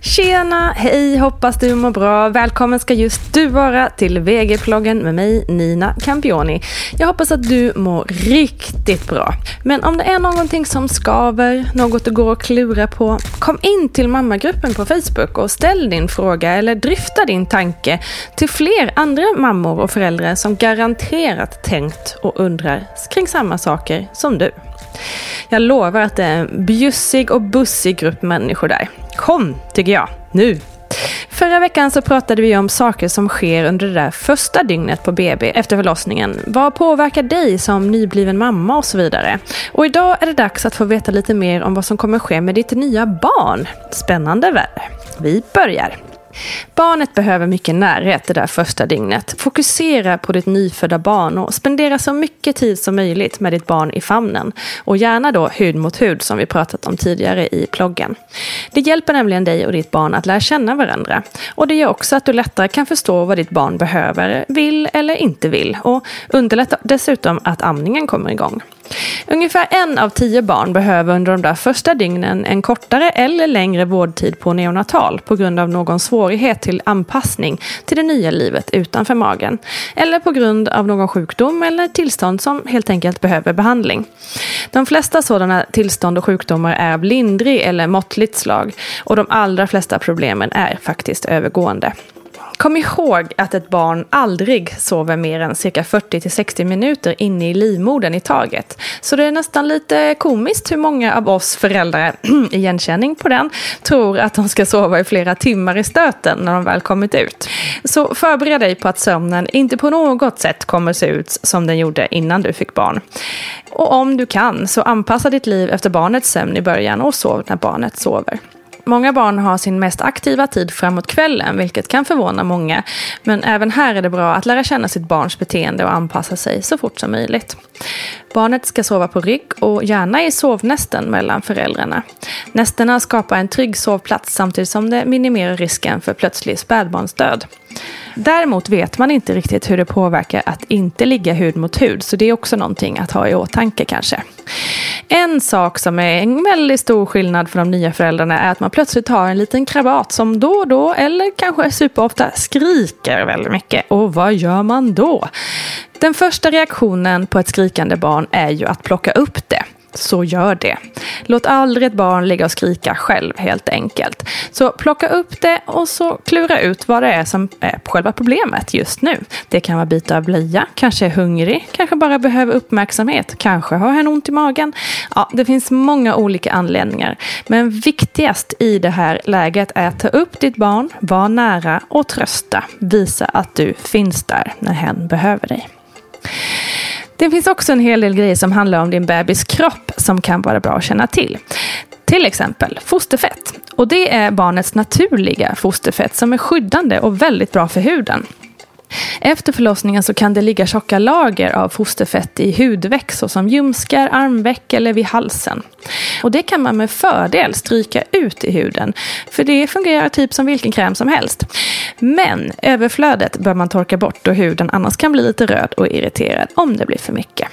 Tjena, hej, hoppas du mår bra. Välkommen ska just du vara till VG-ploggen med mig, Nina Campioni. Jag hoppas att du mår riktigt bra. Men om det är någonting som skaver, något du går och klura på, kom in till mammagruppen på Facebook och ställ din fråga eller dryfta din tanke till fler andra mammor och föräldrar som garanterat tänkt och undrar kring samma saker som du. Jag lovar att det är en bjussig och bussig grupp människor där. Kom, tycker jag. Nu! Förra veckan så pratade vi om saker som sker under det där första dygnet på BB efter förlossningen. Vad påverkar dig som nybliven mamma och så vidare. Och idag är det dags att få veta lite mer om vad som kommer ske med ditt nya barn. Spännande väl? Vi börjar. Barnet behöver mycket närhet det där första dygnet. Fokusera på ditt nyfödda barn och spendera så mycket tid som möjligt med ditt barn i famnen. Och gärna då hud mot hud som vi pratat om tidigare i ploggen. Det hjälper nämligen dig och ditt barn att lära känna varandra. Och det gör också att du lättare kan förstå vad ditt barn behöver, vill eller inte vill. Och underlättar dessutom att amningen kommer igång. Ungefär en av tio barn behöver under de där första dygnen en kortare eller längre vårdtid på neonatal på grund av någon svårighet till anpassning till det nya livet utanför magen. Eller på grund av någon sjukdom eller tillstånd som helt enkelt behöver behandling. De flesta sådana tillstånd och sjukdomar är av lindrig eller måttligt slag och de allra flesta problemen är faktiskt övergående. Kom ihåg att ett barn aldrig sover mer än cirka 40-60 minuter inne i livmodern i taget. Så det är nästan lite komiskt hur många av oss föräldrar, igenkänning på den, tror att de ska sova i flera timmar i stöten när de väl kommit ut. Så förbered dig på att sömnen inte på något sätt kommer se ut som den gjorde innan du fick barn. Och om du kan, så anpassa ditt liv efter barnets sömn i början och sov när barnet sover. Många barn har sin mest aktiva tid framåt kvällen, vilket kan förvåna många. Men även här är det bra att lära känna sitt barns beteende och anpassa sig så fort som möjligt. Barnet ska sova på rygg och gärna i sovnästen mellan föräldrarna. Nästena skapar en trygg sovplats samtidigt som det minimerar risken för plötslig spädbarnsdöd. Däremot vet man inte riktigt hur det påverkar att inte ligga hud mot hud, så det är också någonting att ha i åtanke kanske. En sak som är en väldigt stor skillnad för de nya föräldrarna är att man plötsligt har en liten krabat som då och då, eller kanske superofta, skriker väldigt mycket. Och vad gör man då? Den första reaktionen på ett skrikande barn är ju att plocka upp det så gör det. Låt aldrig ett barn ligga och skrika själv helt enkelt. Så plocka upp det och så klura ut vad det är som är själva problemet just nu. Det kan vara byta av blöja, kanske är hungrig, kanske bara behöver uppmärksamhet, kanske har hen ont i magen. Ja, det finns många olika anledningar. Men viktigast i det här läget är att ta upp ditt barn, vara nära och trösta. Visa att du finns där när hen behöver dig. Det finns också en hel del grejer som handlar om din bebis kropp som kan vara bra att känna till. Till exempel fosterfett. Och det är barnets naturliga fosterfett som är skyddande och väldigt bra för huden. Efter förlossningen så kan det ligga tjocka lager av fosterfett i hudveck såsom ljumskar, armveck eller vid halsen. Och det kan man med fördel stryka ut i huden, för det fungerar typ som vilken kräm som helst. Men överflödet bör man torka bort då huden annars kan bli lite röd och irriterad om det blir för mycket.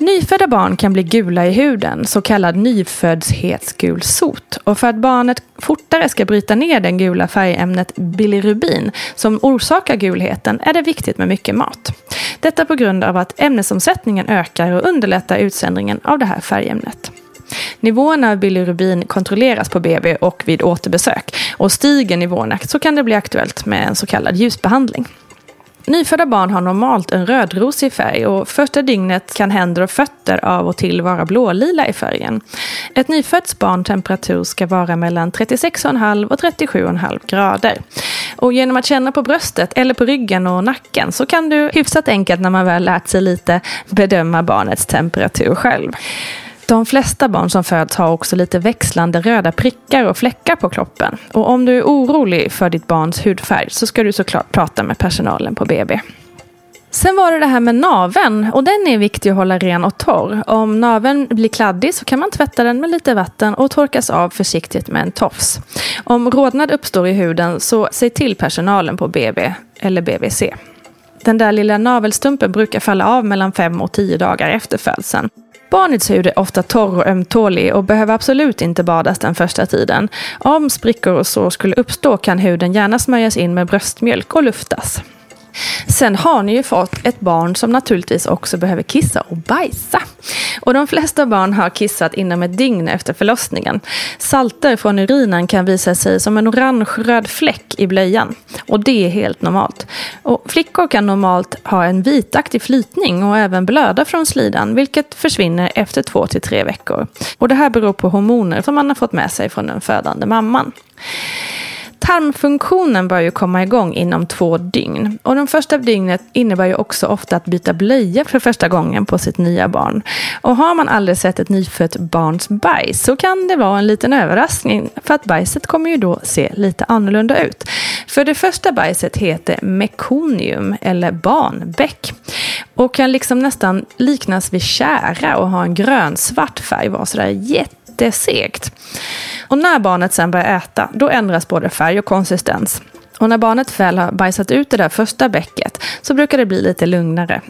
Nyfödda barn kan bli gula i huden, så kallad nyföddhetsgulsot. Och för att barnet fortare ska bryta ner det gula färgämnet bilirubin som orsakar gulheten är det viktigt med mycket mat. Detta på grund av att ämnesomsättningen ökar och underlättar utsöndringen av det här färgämnet. Nivåerna av bilirubin kontrolleras på BB och vid återbesök. Och stiger nivåerna så kan det bli aktuellt med en så kallad ljusbehandling. Nyfödda barn har normalt en rödrosig färg och första dygnet kan händer och fötter av och till vara blålila i färgen. Ett nyfött barns temperatur ska vara mellan 36,5 och 37,5 grader. Och genom att känna på bröstet eller på ryggen och nacken så kan du hyfsat enkelt när man väl lärt sig lite bedöma barnets temperatur själv. De flesta barn som föds har också lite växlande röda prickar och fläckar på kroppen. Och om du är orolig för ditt barns hudfärg så ska du såklart prata med personalen på BB. Sen var det det här med naven och den är viktig att hålla ren och torr. Om naven blir kladdig så kan man tvätta den med lite vatten och torkas av försiktigt med en tofs. Om rodnad uppstår i huden så säg till personalen på BB eller BVC. Den där lilla navelstumpen brukar falla av mellan 5 och 10 dagar efter födseln. Barnets hud är ofta torr och ömtålig och behöver absolut inte badas den första tiden. Om sprickor och sår skulle uppstå kan huden gärna smörjas in med bröstmjölk och luftas. Sen har ni ju fått ett barn som naturligtvis också behöver kissa och bajsa. Och de flesta barn har kissat inom ett dygn efter förlossningen. Salter från urinen kan visa sig som en orange-röd fläck i blöjan. Och det är helt normalt. Och flickor kan normalt ha en vitaktig flytning och även blöda från slidan, vilket försvinner efter två till tre veckor. Och det här beror på hormoner som man har fått med sig från den födande mamman. Tarmfunktionen bör ju komma igång inom två dygn. Och de första dygnet innebär ju också ofta att byta blöja för första gången på sitt nya barn. Och har man aldrig sett ett nyfött barns bajs så kan det vara en liten överraskning för att bajset kommer ju då se lite annorlunda ut. För det första bajset heter mekonium eller barnbäck och kan liksom nästan liknas vid kära och ha en grönsvart färg, vara sådär jätte det är segt. Och när barnet sen börjar äta, då ändras både färg och konsistens. Och när barnet väl har bajsat ut det där första bäcket så brukar det bli lite lugnare.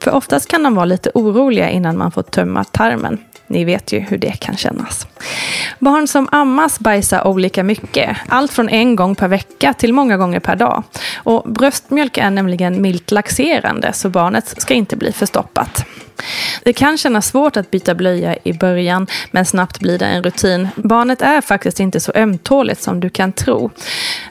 För oftast kan de vara lite oroliga innan man får tömma tarmen. Ni vet ju hur det kan kännas. Barn som ammas bajsar olika mycket. Allt från en gång per vecka till många gånger per dag. Och bröstmjölk är nämligen milt laxerande så barnet ska inte bli förstoppat. Det kan kännas svårt att byta blöja i början, men snabbt blir det en rutin. Barnet är faktiskt inte så ömtåligt som du kan tro.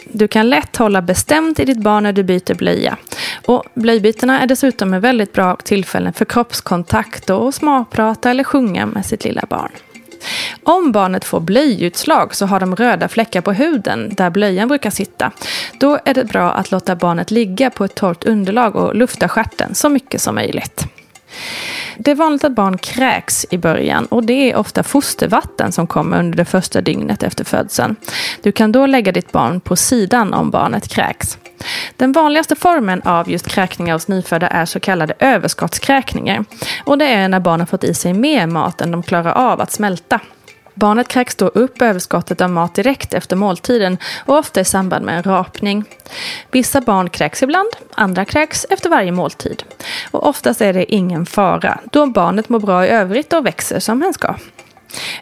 Du kan lätt hålla bestämt i ditt barn när du byter blöja. Och blöjbytena är dessutom ett väldigt bra tillfälle för kroppskontakt och småprata eller sjunga med sitt lilla barn. Om barnet får blöjutslag så har de röda fläckar på huden där blöjan brukar sitta. Då är det bra att låta barnet ligga på ett torrt underlag och lufta stjärten så mycket som möjligt. Det är vanligt att barn kräks i början och det är ofta fostervatten som kommer under det första dygnet efter födseln. Du kan då lägga ditt barn på sidan om barnet kräks. Den vanligaste formen av just kräkningar hos nyfödda är så kallade överskottskräkningar. Och det är när barnen fått i sig mer mat än de klarar av att smälta. Barnet kräks då upp överskottet av mat direkt efter måltiden och ofta i samband med en rapning. Vissa barn kräks ibland, andra kräks efter varje måltid. Och oftast är det ingen fara, då barnet mår bra i övrigt och växer som hen ska.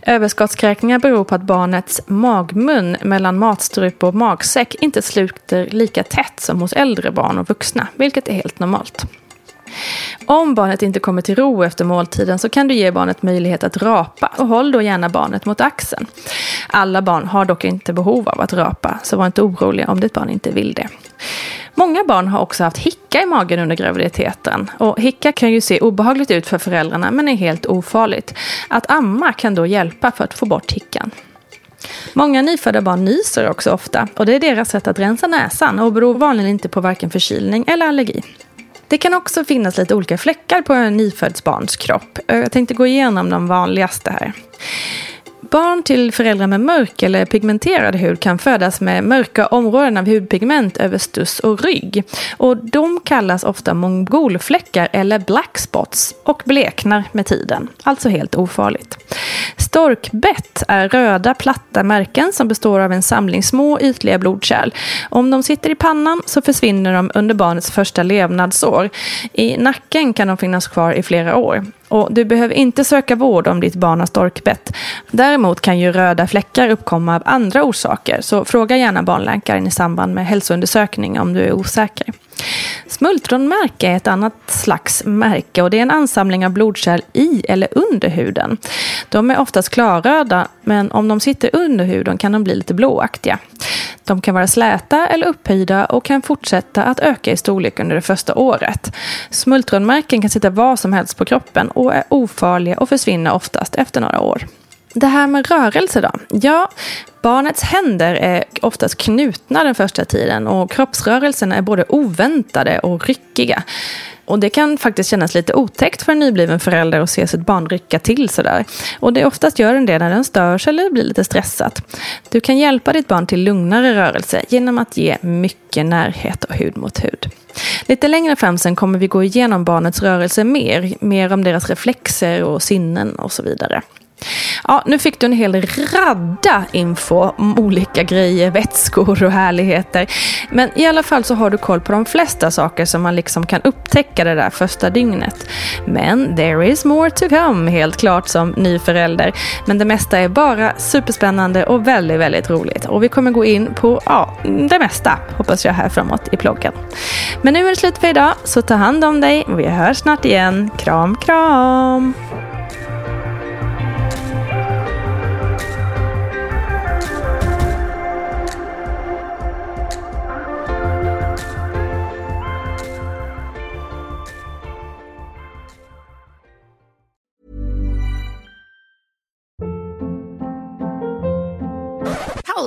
Överskottskräkningar beror på att barnets magmun mellan matstrupe och magsäck inte sluter lika tätt som hos äldre barn och vuxna, vilket är helt normalt. Om barnet inte kommer till ro efter måltiden så kan du ge barnet möjlighet att rapa och håll då gärna barnet mot axeln. Alla barn har dock inte behov av att rapa, så var inte orolig om ditt barn inte vill det. Många barn har också haft hicka i magen under graviditeten. Och hicka kan ju se obehagligt ut för föräldrarna men är helt ofarligt. Att amma kan då hjälpa för att få bort hickan. Många nyfödda barn nyser också ofta och det är deras sätt att rensa näsan och beror vanligen inte på varken förkylning eller allergi. Det kan också finnas lite olika fläckar på en nyfödds barns kropp. Jag tänkte gå igenom de vanligaste här. Barn till föräldrar med mörk eller pigmenterad hud kan födas med mörka områden av hudpigment över stuss och rygg. Och de kallas ofta mongolfläckar eller black spots och bleknar med tiden. Alltså helt ofarligt. Storkbett är röda platta märken som består av en samling små ytliga blodkärl. Om de sitter i pannan så försvinner de under barnets första levnadsår. I nacken kan de finnas kvar i flera år. Och du behöver inte söka vård om ditt barn har storkbett. Däremot kan ju röda fläckar uppkomma av andra orsaker, så fråga gärna barnläkaren i samband med hälsoundersökning om du är osäker. Smultronmärke är ett annat slags märke och det är en ansamling av blodkärl i eller under huden. De är oftast klarröda, men om de sitter under huden kan de bli lite blåaktiga. De kan vara släta eller upphöjda och kan fortsätta att öka i storlek under det första året. Smultronmärken kan sitta var som helst på kroppen och är ofarliga och försvinner oftast efter några år. Det här med rörelse då? Ja, barnets händer är oftast knutna den första tiden och kroppsrörelserna är både oväntade och ryckiga. Och det kan faktiskt kännas lite otäckt för en nybliven förälder att se sitt barn rycka till sådär. Och det oftast gör den det när den störs eller blir lite stressat. Du kan hjälpa ditt barn till lugnare rörelse genom att ge mycket närhet och hud mot hud. Lite längre fram sen kommer vi gå igenom barnets rörelse mer, mer om deras reflexer och sinnen och så vidare. Ja, nu fick du en hel radda info om olika grejer, vätskor och härligheter. Men i alla fall så har du koll på de flesta saker som man liksom kan upptäcka det där första dygnet. Men there is more to come, helt klart som ny förälder. Men det mesta är bara superspännande och väldigt, väldigt roligt. Och vi kommer gå in på, ja, det mesta hoppas jag här framåt i ploggen. Men nu är det slut för idag, så ta hand om dig. Vi hörs snart igen. Kram, kram!